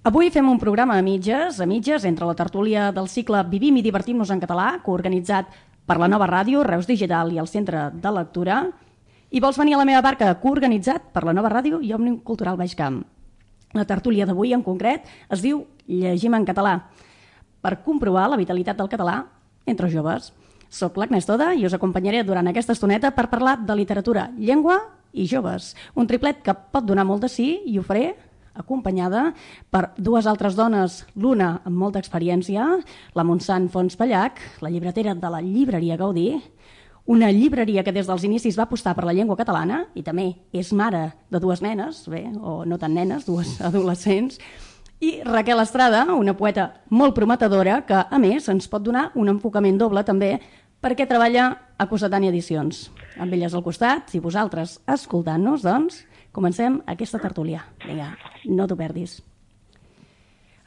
Avui fem un programa a mitges, a mitges, entre la tertúlia del cicle Vivim i divertim-nos en català, coorganitzat per la nova ràdio, Reus Digital i el Centre de Lectura. I vols venir a la meva barca, coorganitzat per la nova ràdio i Òmnium Cultural Baix Camp. La tertúlia d'avui, en concret, es diu Llegim en català, per comprovar la vitalitat del català entre joves. Soc l'Agnès Toda i us acompanyaré durant aquesta estoneta per parlar de literatura, llengua i joves. Un triplet que pot donar molt de sí i ho faré acompanyada per dues altres dones, l'una amb molta experiència, la Montsant Fons Pallac, la llibretera de la llibreria Gaudí, una llibreria que des dels inicis va apostar per la llengua catalana i també és mare de dues nenes, bé, o no tan nenes, dues adolescents, i Raquel Estrada, una poeta molt prometedora que, a més, ens pot donar un enfocament doble també perquè treballa a Cossetània Edicions. Amb elles al costat i vosaltres escoltant-nos, doncs, Comencem aquesta tertúlia. Vinga, no t'ho perdis.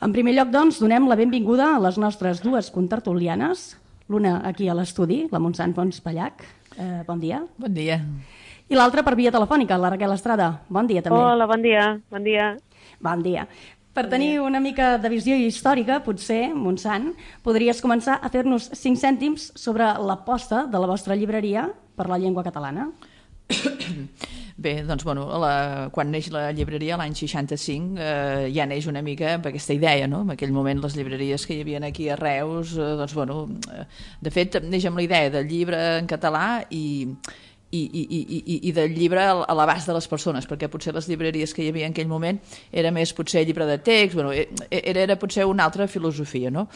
En primer lloc, doncs, donem la benvinguda a les nostres dues contertulianes, l'una aquí a l'estudi, la Montsant Pons Pallac. Eh, bon dia. Bon dia. I l'altra per via telefònica, la Raquel Estrada. Bon dia, també. Hola, bon dia. Bon dia. Bon dia. Per tenir una mica de visió històrica, potser, Montsant, podries començar a fer-nos cinc cèntims sobre l'aposta de la vostra llibreria per la llengua catalana. Bé, doncs, bueno, la, quan neix la llibreria l'any 65 eh, ja neix una mica amb aquesta idea, no? En aquell moment les llibreries que hi havia aquí a Reus, eh, doncs, bueno, eh, de fet, neix amb la idea del llibre en català i, i, i, i, i del llibre a l'abast de les persones, perquè potser les llibreries que hi havia en aquell moment era més potser llibre de text, bueno, e, e, era, era potser una altra filosofia, no?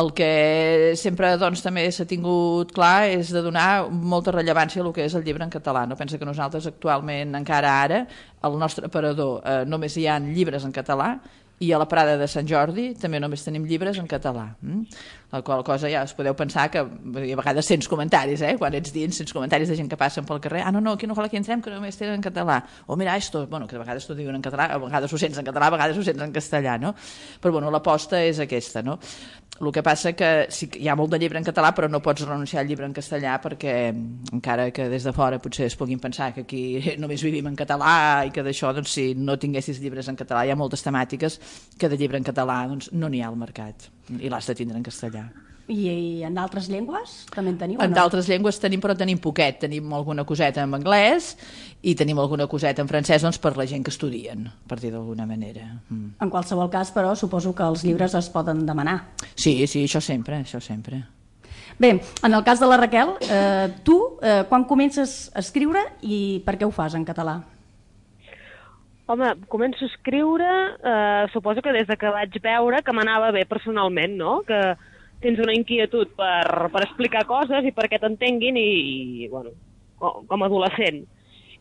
El que sempre doncs, també s'ha tingut clar és de donar molta rellevància a el que és el llibre en català. No pensa que nosaltres actualment, encara ara, al nostre aparador eh, només hi ha llibres en català i a la Prada de Sant Jordi també només tenim llibres en català. Mm? La qual cosa ja us podeu pensar que a vegades sents comentaris, eh? quan ets dins, sents comentaris de gent que passen pel carrer, ah, no, no, aquí no cal que entrem, que només tenen en català. O mira, esto, bueno, que a vegades t'ho diuen en català, a vegades ho sents en català, a vegades ho sents en castellà, no? Però bueno, l'aposta és aquesta, no? El que passa que sí hi ha molt de llibre en català, però no pots renunciar al llibre en castellà perquè, encara que des de fora potser es puguin pensar que aquí només vivim en català i que d'això, doncs, si no tinguessis llibres en català, hi ha moltes temàtiques que de llibre en català doncs, no n'hi ha al mercat i l'has de tindre en castellà. I, i en d'altres llengües també en teniu? En no? d'altres llengües tenim, però tenim poquet. Tenim alguna coseta en anglès i tenim alguna coseta en francès doncs, per la gent que estudien, per dir d'alguna manera. Mm. En qualsevol cas, però, suposo que els llibres es poden demanar. Sí, sí, això sempre, això sempre. Bé, en el cas de la Raquel, eh, tu eh, quan comences a escriure i per què ho fas en català? Home, començo a escriure, eh, suposo que des de que vaig veure que m'anava bé personalment, no? Que, tens una inquietud per, per explicar coses i perquè t'entenguin i, i, bueno, com a adolescent.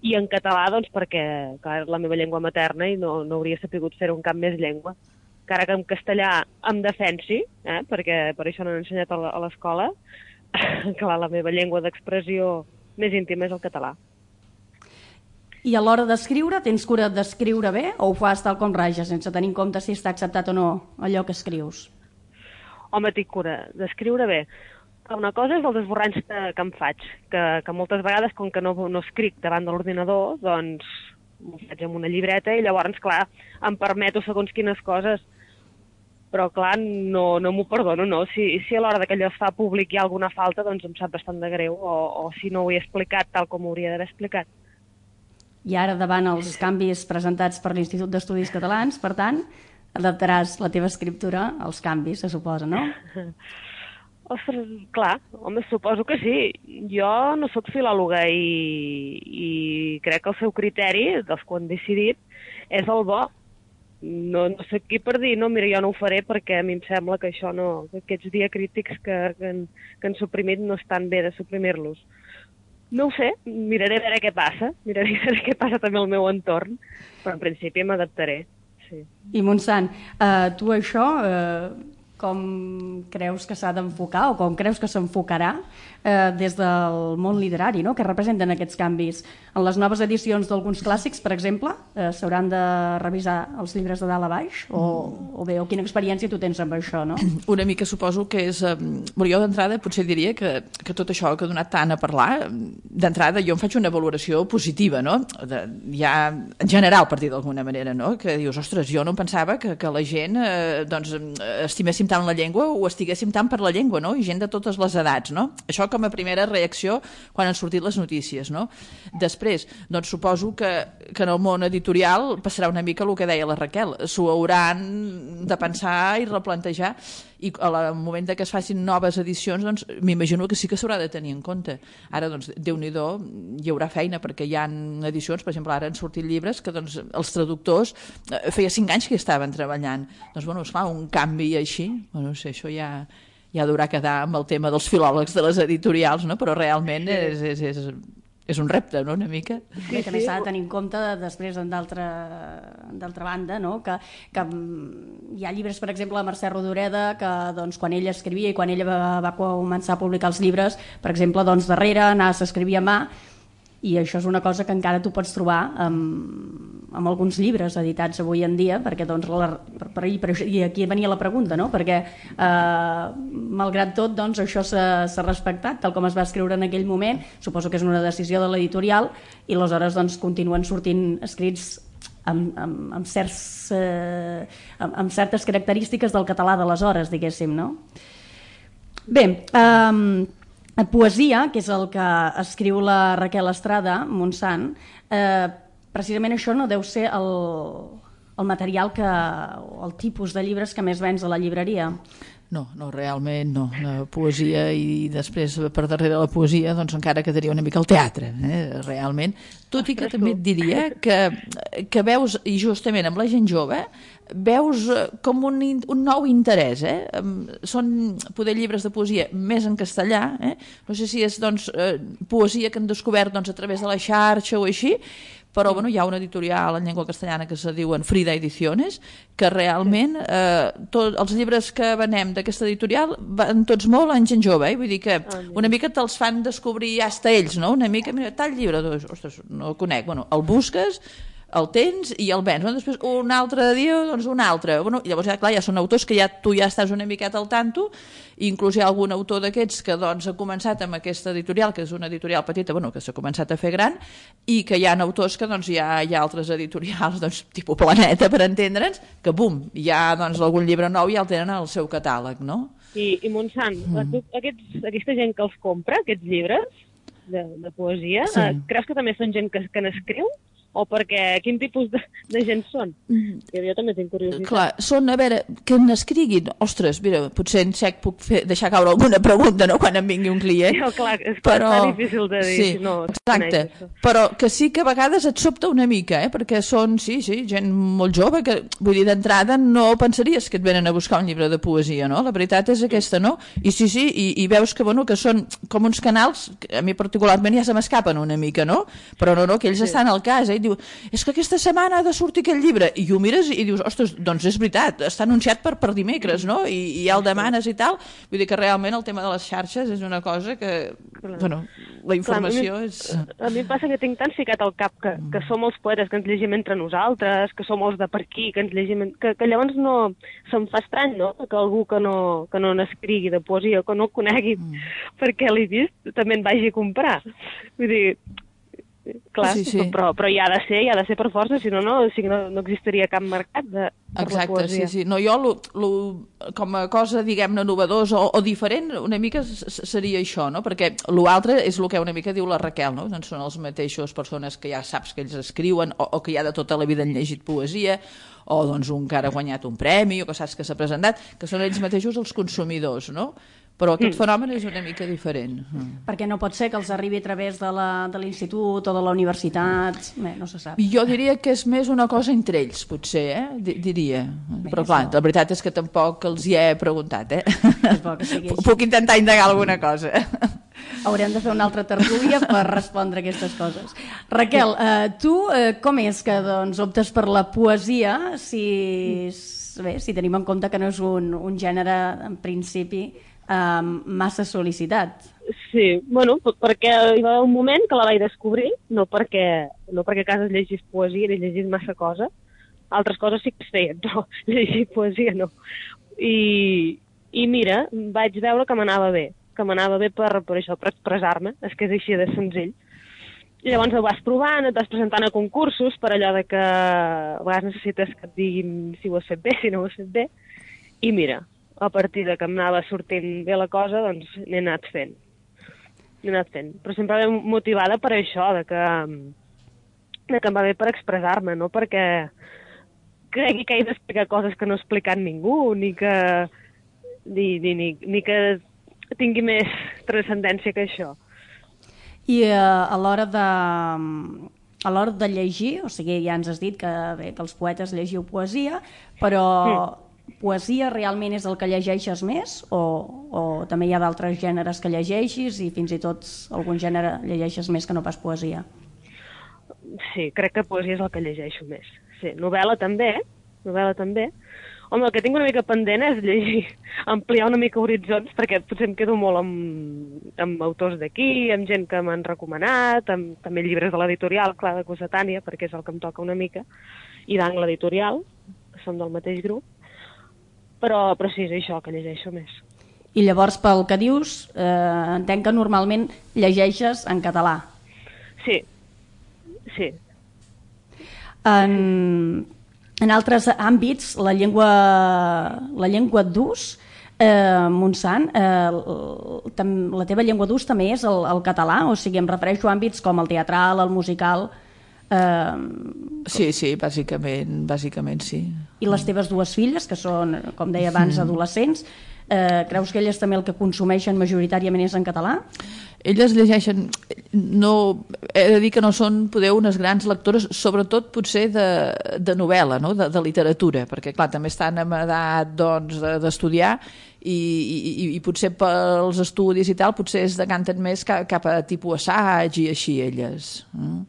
I en català, doncs, perquè clar, és la meva llengua materna i no, no hauria sapigut fer-ho en cap més llengua. Encara que en castellà em defensi, eh, perquè per això no he ensenyat a l'escola, clar, la meva llengua d'expressió més íntima és el català. I a l'hora d'escriure, tens cura d'escriure bé o ho fas tal com raja, sense tenir en compte si està acceptat o no allò que escrius? Home, tinc cura d'escriure bé. Una cosa és els esborranys que, que em faig, que, que moltes vegades, com que no, no escric davant de l'ordinador, doncs m'ho faig amb una llibreta i llavors, clar, em permeto segons quines coses però clar, no, no m'ho perdono, no. Si, si a l'hora que allò es fa públic hi ha alguna falta, doncs em sap bastant de greu, o, o si no ho he explicat tal com ho hauria d'haver explicat. I ara, davant els canvis presentats per l'Institut d'Estudis Catalans, per tant, adaptaràs la teva escriptura als canvis, se suposa, no? Ostres, clar, home, suposo que sí. Jo no sóc filòloga i, i crec que el seu criteri, dels que han decidit, és el bo. No, no sé qui per dir, no, mira, jo no ho faré perquè a mi em sembla que això no, que aquests diacrítics que, que, han, que han suprimit no estan bé de suprimir-los. No ho sé, miraré a veure què passa, miraré a veure què passa també al meu entorn, però en principi m'adaptaré sí. I Montsant, eh, tu això, eh, com creus que s'ha d'enfocar o com creus que s'enfocarà eh, des del món literari, no? que representen aquests canvis. En les noves edicions d'alguns clàssics, per exemple, eh, s'hauran de revisar els llibres de dalt a baix? O, o bé, o quina experiència tu tens amb això? No? Una mica suposo que és... Eh, jo d'entrada potser diria que, que tot això que ha donat tant a parlar, d'entrada jo em faig una valoració positiva, no? De, ja en general, per dir d'alguna manera, no? que dius, ostres, jo no em pensava que, que la gent eh, doncs, estiméssim tant la llengua o estiguéssim tant per la llengua, no? i gent de totes les edats. No? Això com a primera reacció quan han sortit les notícies. No? Després, doncs suposo que, que en el món editorial passarà una mica el que deia la Raquel, s'ho hauran de pensar i replantejar i al moment que es facin noves edicions doncs m'imagino que sí que s'haurà de tenir en compte. Ara doncs déu nhi hi haurà feina perquè hi ha edicions, per exemple ara han sortit llibres que doncs els traductors eh, feia cinc anys que estaven treballant. Doncs bueno, esclar, un canvi així bueno, no sé, això ja ja durà quedar amb el tema dels filòlegs de les editorials, no? però realment és, és, és, és un repte, no?, una mica. Sí, Bé, també s'ha de tenir en compte després d'altra banda, no?, que, que mm, hi ha llibres, per exemple, de Mercè Rodoreda, que doncs, quan ella escrivia i quan ella va, va començar a publicar els llibres, per exemple, doncs, darrere s'escrivia a mà, i això és una cosa que encara tu pots trobar amb, amb alguns llibres editats avui en dia, perquè doncs, la, per, per, per, i aquí venia la pregunta, no? perquè eh, malgrat tot doncs, això s'ha respectat, tal com es va escriure en aquell moment, suposo que és una decisió de l'editorial, i aleshores doncs, continuen sortint escrits amb, amb, amb, certs, eh, amb, amb certes característiques del català d'aleshores, diguéssim. No? Bé, eh, poesia, que és el que escriu la Raquel Estrada, Montsant, eh, precisament això no deu ser el, el material que, o el tipus de llibres que més vens a la llibreria. No, no, realment no. La poesia i després per darrere la poesia doncs encara quedaria una mica el teatre, eh? realment. Tot i que també et diria que, que veus, i justament amb la gent jove, veus eh, com un, un nou interès. Eh? Són poder llibres de poesia més en castellà, eh? no sé si és doncs, eh, poesia que han descobert doncs, a través de la xarxa o així, però bueno, hi ha una editorial en llengua castellana que se diuen Frida Ediciones, que realment eh, tot, els llibres que venem d'aquesta editorial van tots molt en gent jove, eh? vull dir que ah, una mica te'ls fan descobrir hasta ells, no? una mica, mira, tal llibre, doncs, ostres, no el conec, bueno, el busques, el tens i el vens. Bueno, després un altre dia, doncs un altre. Bueno, llavors, ja, clar, ja són autors que ja tu ja estàs una miqueta al tanto, i inclús hi ha algun autor d'aquests que doncs, ha començat amb aquesta editorial, que és una editorial petita, bueno, que s'ha començat a fer gran, i que hi ha autors que doncs, hi, ha, hi ha altres editorials, doncs, tipus Planeta, per entendre'ns, que bum, ja doncs, algun llibre nou ja el tenen al seu catàleg, no? I, i Montsant, mm. aquests, aquesta gent que els compra, aquests llibres de, de poesia, sí. eh, creus que també són gent que, que n'escriu? O perquè quin tipus de, de gent són? Mm. Que jo també tinc curiositat. Clar, són, a veure, que n'escriguin, ostres, mira, potser en sec puc fer, deixar caure alguna pregunta, no?, quan em vingui un client. No, clar, és però... difícil de dir. Sí, no, exacte, però que sí que a vegades et sobta una mica, eh?, perquè són, sí, sí, gent molt jove, que, vull dir, d'entrada no pensaries que et venen a buscar un llibre de poesia, no? La veritat és aquesta, no? I sí, sí, i, i veus que, bueno, que són com uns canals, que a mi particularment ja se m'escapen una mica, no? Però no, no, que ells sí. estan al cas, eh? Diu, és que aquesta setmana ha de sortir aquest llibre, i ho mires i dius, ostres, doncs és veritat, està anunciat per, per dimecres, no? I, i ja el demanes i tal, vull dir que realment el tema de les xarxes és una cosa que, bueno, la informació Clar, a mi, és... A mi passa que tinc tan ficat al cap que, que som els poetes que ens llegim entre nosaltres, que som els de per aquí, que ens llegim... Que, que llavors no... Se'm fa estrany, no?, que algú que no, que no n'escrigui de poesia, que no el conegui mm. perquè l'he vist, també en vagi a comprar. Vull dir, clar, sí, sí. Però, però hi ha de ser, hi ha de ser per força, si no, no, o sigui, no, no existiria cap mercat de, per Exacte, la poesia. sí, sí. No, jo, lo, lo, com a cosa, diguem-ne, novedós o, o diferent, una mica seria això, no? Perquè l'altre és el que una mica diu la Raquel, no? Doncs són els mateixos persones que ja saps que ells escriuen o, o que ja de tota la vida han llegit poesia o doncs un que ha guanyat un premi o que saps que s'ha presentat, que són ells mateixos els consumidors, no? però aquest mm. fenomen és una mica diferent. Mm. Perquè no pot ser que els arribi a través de l'institut o de la universitat, Bé, no se sap. Jo diria que és més una cosa entre ells, potser, eh? D diria. Bé, però clar, la veritat és que tampoc els hi he preguntat, eh? Puc intentar indagar alguna cosa. Haurem de fer una altra tertúlia per respondre aquestes coses. Raquel, eh, tu eh, com és que doncs, optes per la poesia si bé, si tenim en compte que no és un, un gènere, en principi, eh, massa sol·licitat. Sí, bueno, perquè hi va haver un moment que la vaig descobrir, no perquè, no perquè a casa llegís poesia ni llegís massa cosa, altres coses sí que es feien, però llegir poesia no. I, i mira, vaig veure que m'anava bé, que m'anava bé per, per això, per expressar-me, és que és així de senzill. I llavors ho vas provant, et vas presentant a concursos per allò de que a vegades necessites que et diguin si ho has fet bé, si no ho has fet bé. I mira, a partir de que m'anava sortint bé la cosa, doncs n'he anat fent. N'he anat fent. Però sempre motivada per això, de que, de que em va bé per expressar-me, no perquè cregui que he d'explicar coses que no ha explicat ningú, ni que, ni, ni, ni, ni que tingui més transcendència que això. I eh, a l'hora de a l'hora de llegir, o sigui, ja ens has dit que, bé, que els poetes llegiu poesia, però mm. poesia realment és el que llegeixes més o, o també hi ha d'altres gèneres que llegeixis i fins i tot algun gènere llegeixes més que no pas poesia? Sí, crec que poesia és el que llegeixo més. Sí, novel·la també, novel·la també, Home, el que tinc una mica pendent és llegir, ampliar una mica horitzons, perquè potser em quedo molt amb, amb autors d'aquí, amb gent que m'han recomanat, amb també llibres de l'editorial, clar, de Cossetània, perquè és el que em toca una mica, i d'Angle Editorial, som del mateix grup, però, però sí, és això que llegeixo més. I llavors, pel que dius, eh, entenc que normalment llegeixes en català. Sí, sí. En en altres àmbits, la llengua, la llengua d'ús, eh, Montsant, eh, la teva llengua d'ús també és el, el català, o sigui, em refereixo a àmbits com el teatral, el musical... Eh, sí, sí, bàsicament, bàsicament sí. I les teves dues filles, que són, com deia abans, mm. Eh, creus que elles també el que consumeixen majoritàriament és en català? elles llegeixen, no, he de dir que no són, podeu, unes grans lectores, sobretot potser de, de novel·la, no? de, de literatura, perquè clar, també estan en edat doncs, d'estudiar i, i, i potser pels estudis i tal, potser es decanten més cap, cap a tipus assaig i així elles. Mm?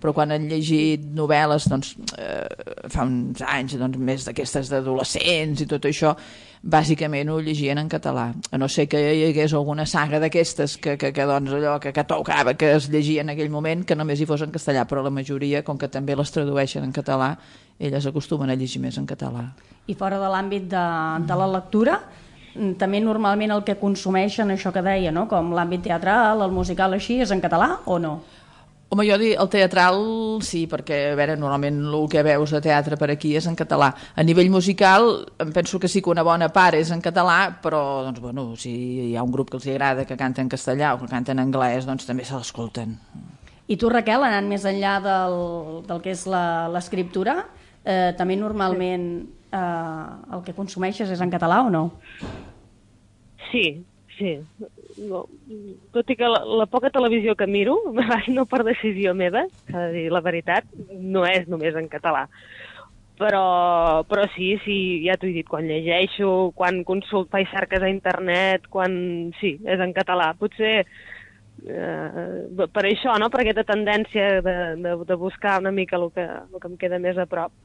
Però quan han llegit novel·les doncs, eh, fa uns anys doncs, més d'aquestes d'adolescents i tot això bàsicament ho llegien en català. A no ser que hi hagués alguna saga d'aquestes que, que, que, doncs, allò que, que tocava, que es llegia en aquell moment, que només hi fos en castellà, però la majoria, com que també les tradueixen en català, elles acostumen a llegir més en català. I fora de l'àmbit de, de la lectura, mm, també normalment el que consumeixen, això que deia, no? com l'àmbit teatral, el musical així, és en català o no? Home, jo dic, el teatral sí, perquè a veure, normalment el que veus de teatre per aquí és en català. A nivell musical, em penso que sí que una bona part és en català, però doncs, bueno, si hi ha un grup que els agrada que canta en castellà o que canta en anglès, doncs també se l'escolten. I tu, Raquel, anant més enllà del, del que és l'escriptura, eh, també normalment eh, el que consumeixes és en català o no? Sí, sí no, tot i que la, la poca televisió que miro, no per decisió meva, s'ha de dir la veritat, no és només en català. Però, però sí, sí, ja t'ho he dit, quan llegeixo, quan consult, faig cerques a internet, quan... Sí, és en català. Potser eh, per això, no? per aquesta tendència de, de, de buscar una mica el que, el que em queda més a prop.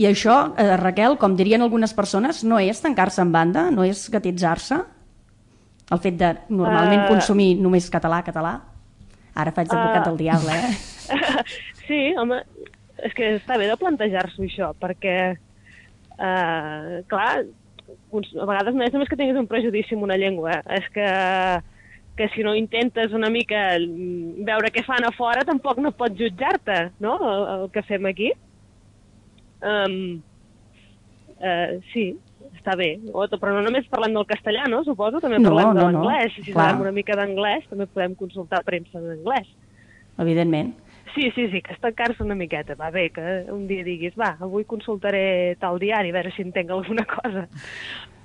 I això, eh, Raquel, com dirien algunes persones, no és tancar-se en banda, no és gatitzar-se? El fet de normalment uh... consumir només català, català? Ara faig d'advocat uh... del diable, eh? sí, home, és que està bé de plantejar-s'ho això, perquè, uh, clar, a vegades no és només que tinguis un prejudici en una llengua, és que, que si no intentes una mica veure què fan a fora, tampoc no pots jutjar-te, no?, el, el que fem aquí. Um, uh, sí, està bé. Però no només parlem del castellà, no? Suposo, també parlem no, de l'anglès. No. Si sabem una mica d'anglès, també podem consultar premsa en anglès. Evidentment. Sí, sí, sí, que estancar-se una miqueta. Va bé, que un dia diguis, va, avui consultaré tal diari, a veure si entenc alguna cosa.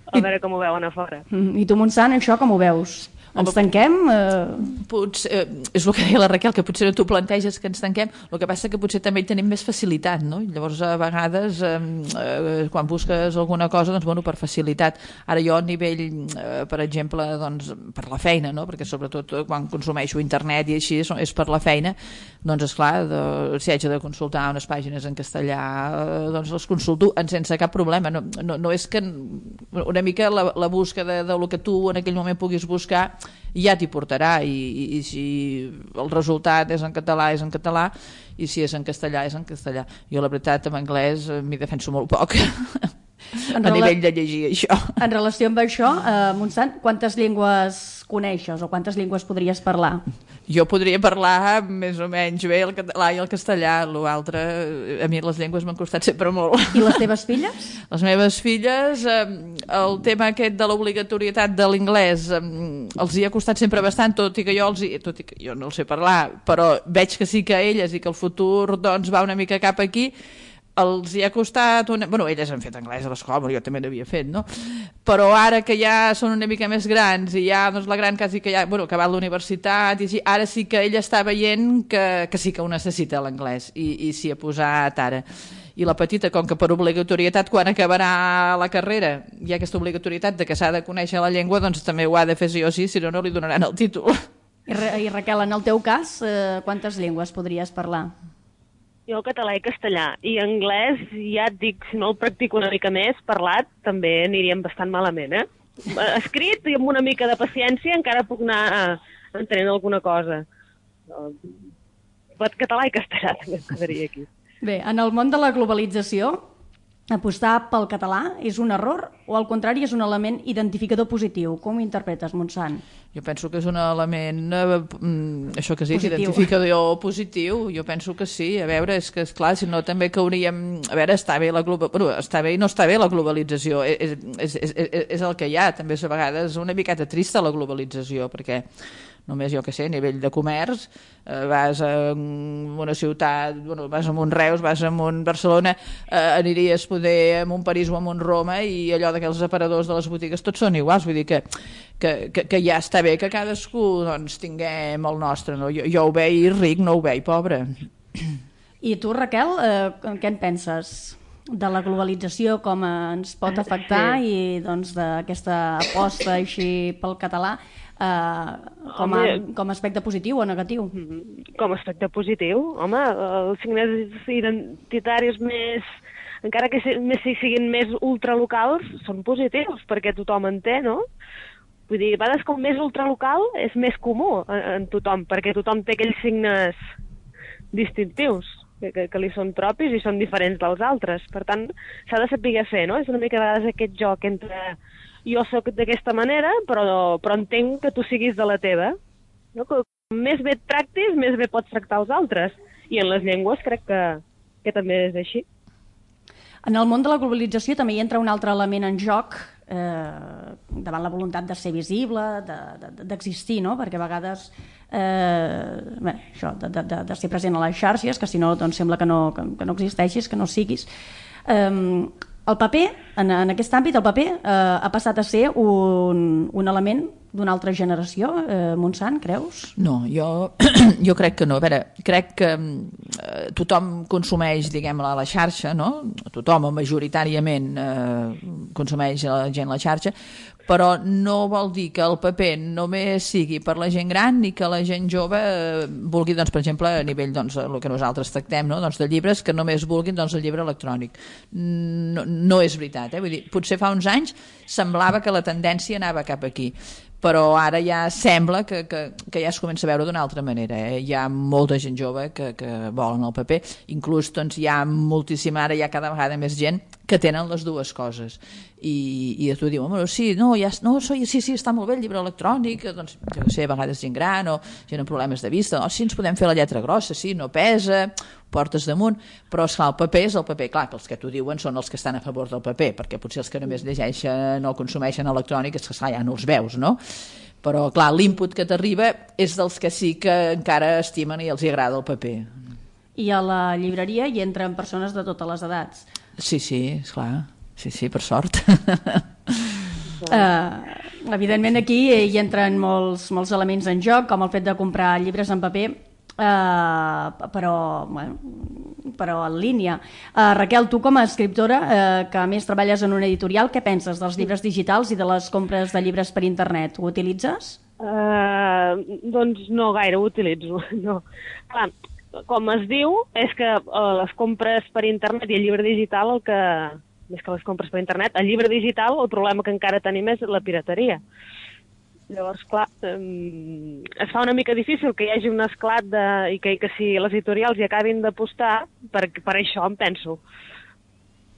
A I... veure com ho veuen a fora. Mm, I tu, Montsant, això com ho veus? Ens tanquem? Eh... Potser, eh, és el que deia la Raquel, que potser tu planteges que ens tanquem, el que passa que potser també hi tenim més facilitat, no? Llavors, a vegades, eh, eh, quan busques alguna cosa, doncs, bueno, per facilitat. Ara jo, a nivell, eh, per exemple, doncs, per la feina, no? Perquè sobretot eh, quan consumeixo internet i així, és per la feina, doncs, és clar, de, si haig de consultar unes pàgines en castellà, eh, doncs les consulto sense cap problema. No, no, no és que una mica la, la búsqueda de, de lo que tu en aquell moment puguis buscar ja t'hi portarà i, i, i si el resultat és en català és en català i si és en castellà és en castellà. Jo la veritat en anglès eh, m'hi defenso molt poc en a nivell de llegir això en relació amb això, eh, Montsant quantes llengües coneixes o quantes llengües podries parlar? Jo podria parlar més o menys bé el català i el castellà, l'altre, a mi les llengües m'han costat sempre molt. I les teves filles? Les meves filles, eh, el tema aquest de l'obligatorietat de l'anglès eh, els hi ha costat sempre bastant, tot i que jo els hi, tot i que jo no el sé parlar, però veig que sí que elles i que el futur doncs, va una mica cap aquí, els hi ha costat... Una... Bueno, elles han fet anglès a l'escola, jo també n'havia fet, no? Però ara que ja són una mica més grans i ja doncs, la gran quasi que ja... Bueno, acabat l'universitat i així, ara sí que ella està veient que, que sí que ho necessita l'anglès i, i s'hi ha posat ara i la petita, com que per obligatorietat quan acabarà la carrera hi ha aquesta obligatorietat de que s'ha de conèixer la llengua, doncs també ho ha de fer sí o sí, si no, no li donaran el títol. I, I Raquel, en el teu cas, eh, quantes llengües podries parlar? Jo català i castellà. I anglès, ja et dic, si no el practico una mica més, parlat, també aniríem bastant malament, eh? Escrit i amb una mica de paciència encara puc anar eh, entenent alguna cosa. Però català i castellà també quedaria aquí. Bé, en el món de la globalització, apostar pel català és un error o al contrari és un element identificador positiu? Com ho interpretes, Montsant? Jo penso que és un element, eh, mm, això que sí, positiu. identificador positiu, jo penso que sí, a veure, és que és clar, si no també que hauríem, a veure, està bé la global... bueno, està bé i no està bé la globalització, és, és, és, és, és el que hi ha, també a vegades una miqueta trista la globalització, perquè només jo que sé, a nivell de comerç, eh, vas a una ciutat, bueno, vas a un Reus, vas a un Barcelona, eh, aniries poder a un París o a un Roma i allò que els aparadors de les botigues tots són iguals, vull dir que, que, que, que ja està bé que cadascú doncs, tinguem el nostre, no? jo, jo ho veig ric, no ho veig pobre. I tu, Raquel, eh, què en penses? de la globalització com ens pot afectar sí. i doncs d'aquesta aposta així pel català eh, com, a, com a aspecte positiu o negatiu? Mm-hmm. Com a aspecte positiu, home, els signes identitaris més encara que més si siguin més ultralocals, són positius, perquè tothom en té, no? Vull dir, a vegades com més ultralocal és més comú en, en tothom, perquè tothom té aquells signes distintius que, que, que li són propis i són diferents dels altres. Per tant, s'ha de saber fer, no? És una mica a vegades aquest joc entre jo sóc d'aquesta manera, però, però entenc que tu siguis de la teva. No? Que més bé et tractis, més bé pots tractar els altres. I en les llengües crec que, que també és així. En el món de la globalització també hi entra un altre element en joc eh, davant la voluntat de ser visible, d'existir, de, de, no? perquè a vegades eh, bé, això, de, de, de ser present a les xarxes, que si no doncs sembla que no, que, que no existeixis, que no siguis. Eh, el paper, en, en aquest àmbit, el paper eh, ha passat a ser un, un element d'una altra generació, eh, Montsant, creus? No, jo, jo crec que no. A veure, crec que eh, tothom consumeix, diguem a la xarxa, no? Tothom, majoritàriament, eh, consumeix la gent la xarxa, però no vol dir que el paper només sigui per la gent gran ni que la gent jove eh, vulgui, doncs, per exemple, a nivell doncs, el que nosaltres tractem, no? doncs, de llibres, que només vulguin doncs, el llibre electrònic. No, no és veritat. Eh? Vull dir, potser fa uns anys semblava que la tendència anava cap aquí però ara ja sembla que, que, que ja es comença a veure d'una altra manera. Eh? Hi ha molta gent jove que, que volen el paper, inclús doncs, hi ha moltíssima, ara hi ha cada vegada més gent que tenen les dues coses. I, i tu diu, bueno, sí, no, ja, no, sí, sí, sí, està molt bé el llibre electrònic doncs, jo sé, a vegades gent gran o gent amb problemes de vista, no, sí, ens podem fer la lletra grossa sí, no pesa, portes damunt però esclar, el paper és el paper, clar que els que t'ho diuen són els que estan a favor del paper perquè potser els que només llegeixen o consumeixen electrònic és que esclar, ja no els veus, no? però clar, l'input que t'arriba és dels que sí que encara estimen i els hi agrada el paper. I a la llibreria hi entren persones de totes les edats Sí, sí, és clar. Sí, sí, per sort. uh, Evidentment aquí hi entren molts, molts elements en joc, com el fet de comprar llibres en paper, eh, però, bueno, però en línia. Uh, Raquel, tu com a escriptora, uh, que a més treballes en una editorial, què penses dels llibres digitals i de les compres de llibres per internet? Ho utilitzes? Uh, doncs no gaire ho utilitzo, no. Clar, com es diu, és que uh, les compres per internet i el llibre digital, el que, més que les compres per internet, el llibre digital, el problema que encara tenim és la pirateria. Llavors, clar, um, es fa una mica difícil que hi hagi un esclat de, i que, que si les editorials hi acabin d'apostar, per, per això em penso.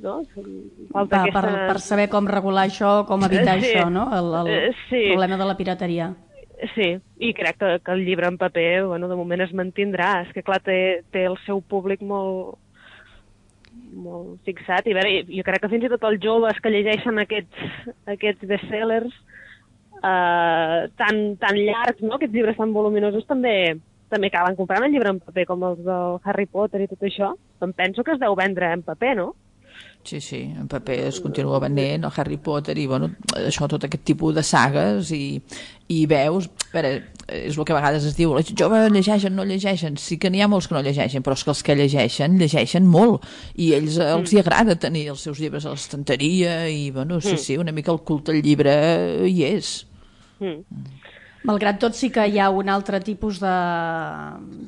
No? Falta Va, aquesta... per, per saber com regular això, com evitar sí. això, no? El, el eh, sí. problema de la pirateria. Sí, i crec que, que el llibre en paper, bueno, de moment es mantindrà. És que, clar, té, té el seu públic molt, molt fixat. I veure, jo crec que fins i tot els joves que llegeixen aquests, aquests bestsellers eh, tan, tan llargs, no? aquests llibres tan voluminosos, també, també acaben comprant el llibre en paper, com els del Harry Potter i tot això. Em penso que es deu vendre en paper, no? Sí, sí, en paper es continua venent, el Harry Potter i bueno, això, tot aquest tipus de sagues i, i veus, a veure, és el que a vegades es diu, els joves llegeixen, no llegeixen, sí que n'hi ha molts que no llegeixen, però és que els que llegeixen, llegeixen molt, i ells els hi mm. agrada tenir els seus llibres a l'estanteria, i bueno, sí, mm. sí, una mica el culte al llibre hi és. Mm. Malgrat tot sí que hi ha un altre tipus de,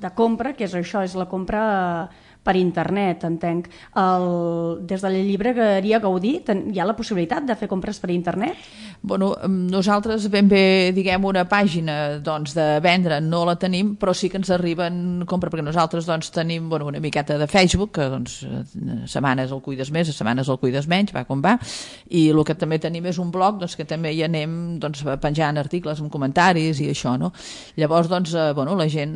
de compra, que és això, és la compra per internet, entenc. El, des de la llibreria Gaudí ten, hi ha la possibilitat de fer compres per internet? Bueno, nosaltres ben bé, diguem, una pàgina doncs, de vendre no la tenim, però sí que ens arriben compra, perquè nosaltres doncs, tenim bueno, una miqueta de Facebook, que doncs, setmanes el cuides més, setmanes el cuides menys, va com va, i el que també tenim és un blog doncs, que també hi anem doncs, penjant articles amb comentaris i això, no? Llavors, doncs, eh, bueno, la gent,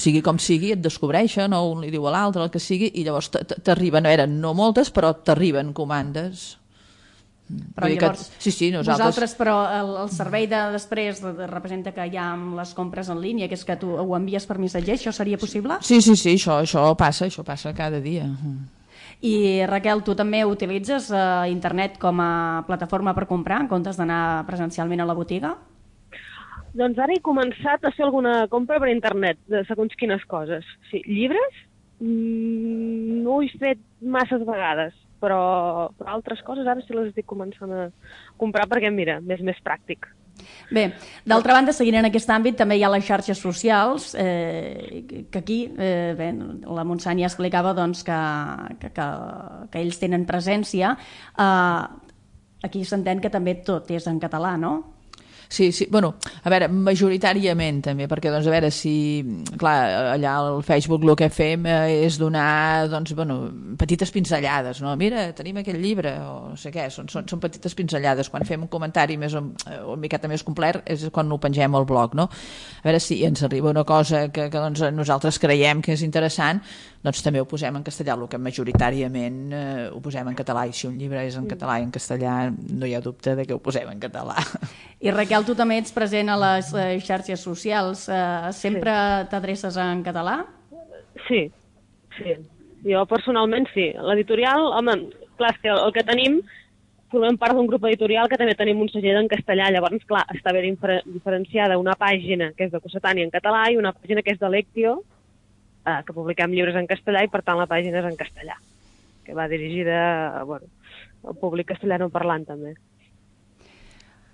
sigui com sigui, et descobreixen, o un li diu a l'altre, el que sigui, i llavors t'arriben, eren no moltes, però t'arriben comandes. Però Vull llavors, que, sí, sí, nosaltres... vosaltres, però el, el servei de després de, de, representa que hi ha les compres en línia, que és que tu ho envies per missatger, això seria possible? Sí, sí, sí, això, això passa, això passa cada dia. I Raquel, tu també utilitzes uh, internet com a plataforma per comprar en comptes d'anar presencialment a la botiga? Doncs ara he començat a fer alguna compra per internet, de segons quines coses. Sí, llibres Mm, no ho he fet masses vegades, però, però altres coses ara sí les estic començant a comprar perquè, mira, és més pràctic. Bé, d'altra banda, seguint en aquest àmbit, també hi ha les xarxes socials, eh, que aquí, eh, bé, la Montsant ja explicava doncs, que, que, que, que ells tenen presència. Eh, aquí s'entén que també tot és en català, no? Sí, sí, bueno, a veure, majoritàriament també, perquè, doncs, a veure, si, clar, allà al Facebook el que fem eh, és donar, doncs, bueno, petites pinzellades, no? Mira, tenim aquest llibre, o no sé què, són, són, són petites pinzellades. Quan fem un comentari més, o, una miqueta més complet és quan ho pengem al blog, no? A veure si ens arriba una cosa que, que doncs, nosaltres creiem que és interessant, doncs també ho posem en castellà, el que majoritàriament eh, ho posem en català, i si un llibre és en català i en castellà no hi ha dubte de que ho posem en català. I Raquel, tu també ets present a les eh, xarxes socials, eh, sempre sí. t'adreces en català? Sí, sí. Jo personalment sí. L'editorial, home, clar, que el que tenim formem part d'un grup editorial que també tenim un segell en castellà, llavors, clar, està ben diferenciada una pàgina que és de Cossetània en català i una pàgina que és de Lectio, eh, que publiquem llibres en castellà i per tant la pàgina és en castellà, que va dirigida bueno, al públic castellano parlant també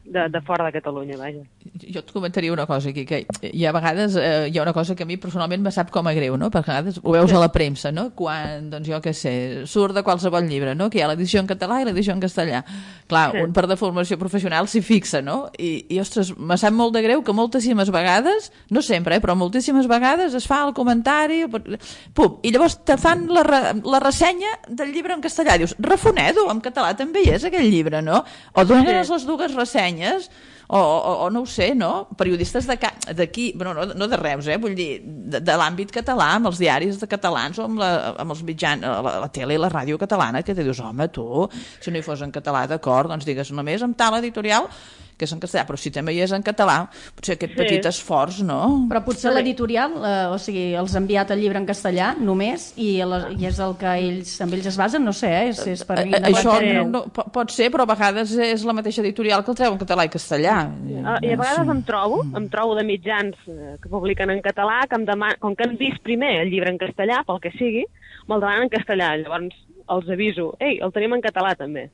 de, de fora de Catalunya, vaja. Jo et comentaria una cosa aquí, que hi ha vegades, eh, hi ha una cosa que a mi personalment me sap com a greu, no? Perquè a vegades ho veus a la premsa, no? Quan, doncs jo què sé, surt de qualsevol llibre, no? Que hi ha l'edició en català i l'edició en castellà. Clar, sí. un per de formació professional s'hi fixa, no? I, I, ostres, me sap molt de greu que moltíssimes vegades, no sempre, eh, però moltíssimes vegades es fa el comentari, pum, i llavors te fan la, re, la ressenya del llibre en castellà. Dius, refonedo, en català també hi és aquell llibre, no? O dones sí. les dues ressenyes o, o, o no ho sé, no? Periodistes d'aquí, bueno, no, no de Reus, eh? vull dir, de, de l'àmbit català, amb els diaris de catalans o amb, la, amb els mitjans, la, la tele i la ràdio catalana, que te dius, home, tu, si no hi fos en català, d'acord, doncs digues només amb tal editorial que és en castellà, però si també hi és en català, potser aquest Sí. petit esforç, no? Però potser l'editorial, eh, o sigui, els ha enviat el llibre en castellà només i, la, i és el que ells, amb ells es basen, no sé, eh? és, és per Eh, eh, Això sí. no, po- pot ser, però a vegades és la mateixa editorial que el treu en català i castellà. Ah, I a vegades em trobo, em trobo de mitjans eh, que publiquen en català, que em deman... com que han vist primer el llibre en castellà, pel que sigui, me'l demanen en castellà. Llavors els aviso, ei, el tenim en català també.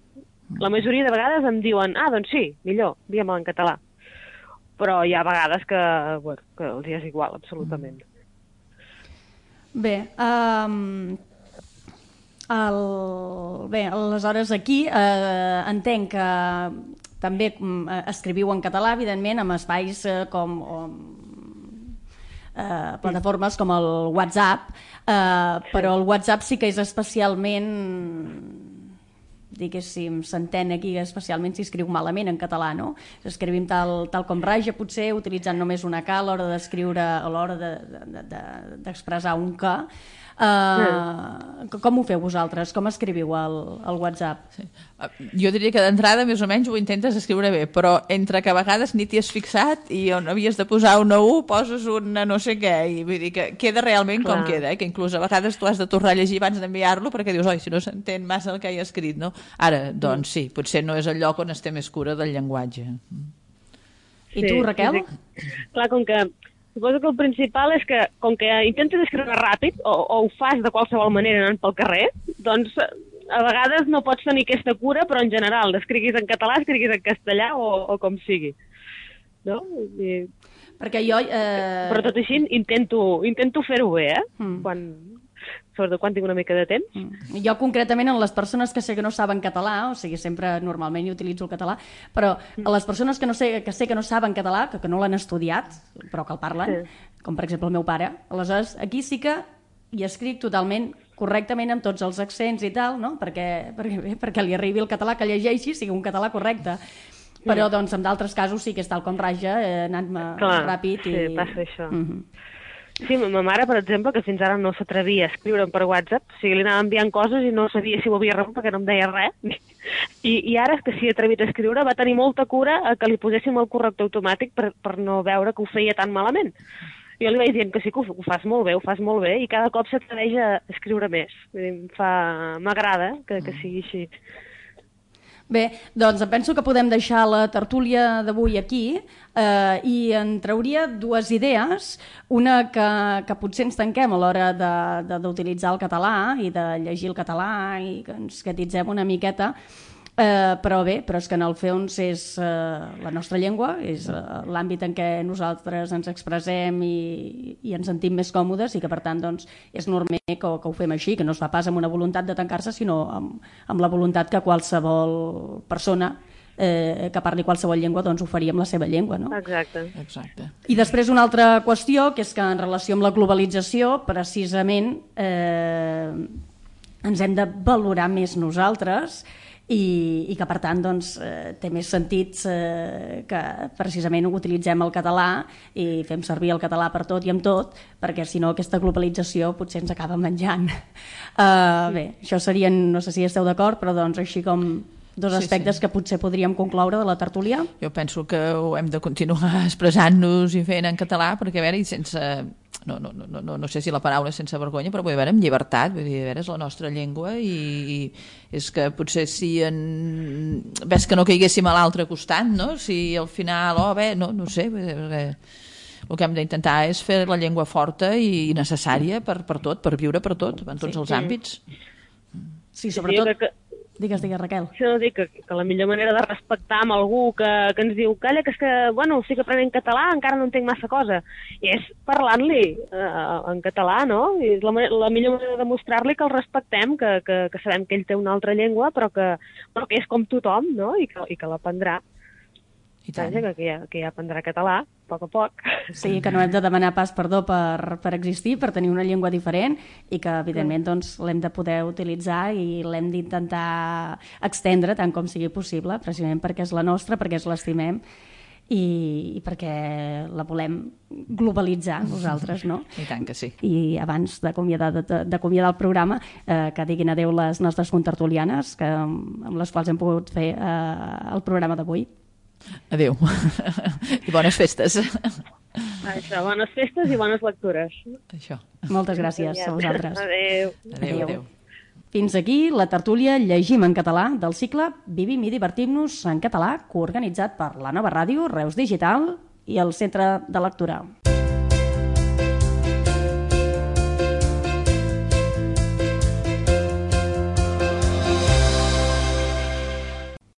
La majoria de vegades em diuen, ah, doncs sí, millor, digue'm en català. Però hi ha vegades que, bueno, que els hi és igual, absolutament. Bé, um, el, bé, aleshores aquí eh, entenc que també eh, escriviu en català, evidentment, amb espais eh, com... O, eh, plataformes com el WhatsApp, eh, però el WhatsApp sí que és especialment diguéssim, s'entén aquí especialment si escriu malament en català, no? Escrivim tal, tal com raja, potser, utilitzant només una K a l'hora d'escriure, a l'hora d'expressar de, de, de, un K. Uh, com ho feu vosaltres? Com escriviu el, el WhatsApp? Sí. Eh, Jo diria que d'entrada més o menys ho intentes escriure bé, però entre que a vegades ni t'hi has fixat i on havies de posar una U poses una no sé què, i vull dir que queda realment com Clar. queda, eh? que inclús a vegades tu has de tornar a llegir abans d'enviar-lo perquè dius, oi, si no s'entén massa el que he escrit, no? Ara, doncs sí, potser no és el lloc on es té més cura del llenguatge. I tu, Raquel? Sí, sí. Clar, com que suposo que el principal és que, com que intentes escriure ràpid, o, o ho fas de qualsevol manera anant pel carrer, doncs a vegades no pots tenir aquesta cura, però en general, escriguis en català, escriguis en castellà o, o com sigui. No? I, Perquè jo... Eh... però tot així intento, intento fer-ho bé, eh? Mm. Quan, sobretot quan tinc una mica de temps. Mm. Jo concretament en les persones que sé que no saben català, o sigui, sempre normalment jo utilitzo el català, però a les persones que, no sé, que sé que no saben català, que, que no l'han estudiat, però que el parlen, Sí. com per exemple el meu pare, aleshores aquí sí que hi escric totalment correctament amb tots els accents i tal, no? perquè, perquè, bé, perquè li arribi el català que llegeixi sigui un català correcte. Però doncs en d'altres casos sí que és tal com raja, eh, anant-me ràpid. I... sí, passa això. Mhm. Sí, ma ma mare, per exemple, que fins ara no s'atrevia a escriure'm per WhatsApp, o sigui, li anava enviant coses i no sabia si ho havia rebut perquè no em deia res. I, i ara que s'hi ha atrevit a escriure, va tenir molta cura a que li poséssim el corrector automàtic per, per no veure que ho feia tan malament. Jo li vaig dient que sí que ho, ho fas molt bé, ho fas molt bé, i cada cop s'atreveix a escriure més. M'agrada que, que sigui així. Bé, doncs penso que podem deixar la tertúlia d'avui aquí eh, i en trauria dues idees. Una que, que potser ens tanquem a l'hora d'utilitzar el català i de llegir el català i que ens catitzem una miqueta, eh, però bé, però és que en el fons és eh, la nostra llengua, és eh, l'àmbit en què nosaltres ens expressem i, i ens sentim més còmodes i que per tant doncs, és normal que, que ho fem així, que no es fa pas amb una voluntat de tancar-se, sinó amb, amb la voluntat que qualsevol persona eh, que parli qualsevol llengua doncs ho faria amb la seva llengua. No? Exacte. Exacte. I després una altra qüestió, que és que en relació amb la globalització, precisament eh, ens hem de valorar més nosaltres i, i que per tant doncs, eh, té més sentit eh, que precisament utilitzem el català i fem servir el català per tot i amb tot, perquè si no aquesta globalització potser ens acaba menjant. Uh, bé, això serien, no sé si esteu d'acord, però doncs així com dos Sí, aspectes sí. que potser podríem concloure de la tertúlia. Jo penso que ho hem de continuar expressant-nos i fent en català, perquè a veure, i sense... No, no, no, no, no sé si la paraula és sense vergonya, però vull veure, amb llibertat, vull dir, a veure, és la nostra llengua i, i és que potser si en... ves que no caiguéssim a l'altre costat, no? Si al final, oh, bé, no, no sé, vull dir, perquè el que hem d'intentar és fer la llengua forta i necessària per, per tot, per viure per tot, en tots Sí. els àmbits. Sí, Jo sobretot... crec que, Digues, digues, Raquel. Això dir que, que la millor manera de respectar amb algú que, que ens diu calla, que és que, bueno, estic aprenent català, encara no entenc massa cosa, i és parlant-li eh, en català, no? I és la, la millor manera de mostrar-li que el respectem, que, que, que sabem que ell té una altra llengua, però que, però que és com tothom, no? I que, i que l'aprendrà. I tant. Vaja, que, que, ja, que ja aprendrà català, a poc a poc. Sí, que no hem de demanar pas perdó per, per existir, per tenir una llengua diferent i que, evidentment, doncs, l'hem de poder utilitzar i l'hem d'intentar extendre tant com sigui possible, precisament perquè és la nostra, perquè es l'estimem i, i perquè la volem globalitzar nosaltres, no? I tant que sí. I abans d'acomiadar el programa, eh, que diguin adeu les nostres contertulianes, que, amb les quals hem pogut fer eh, el programa d'avui. Adéu. I bones festes. Això, bones festes i bones lectures. Això. Moltes gràcies a vosaltres. Adéu. Adéu, adéu. Fins aquí la tertúlia Llegim en català del cicle Vivim i divertim-nos en català, coorganitzat per la nova ràdio, Reus Digital i el Centre de Lectura.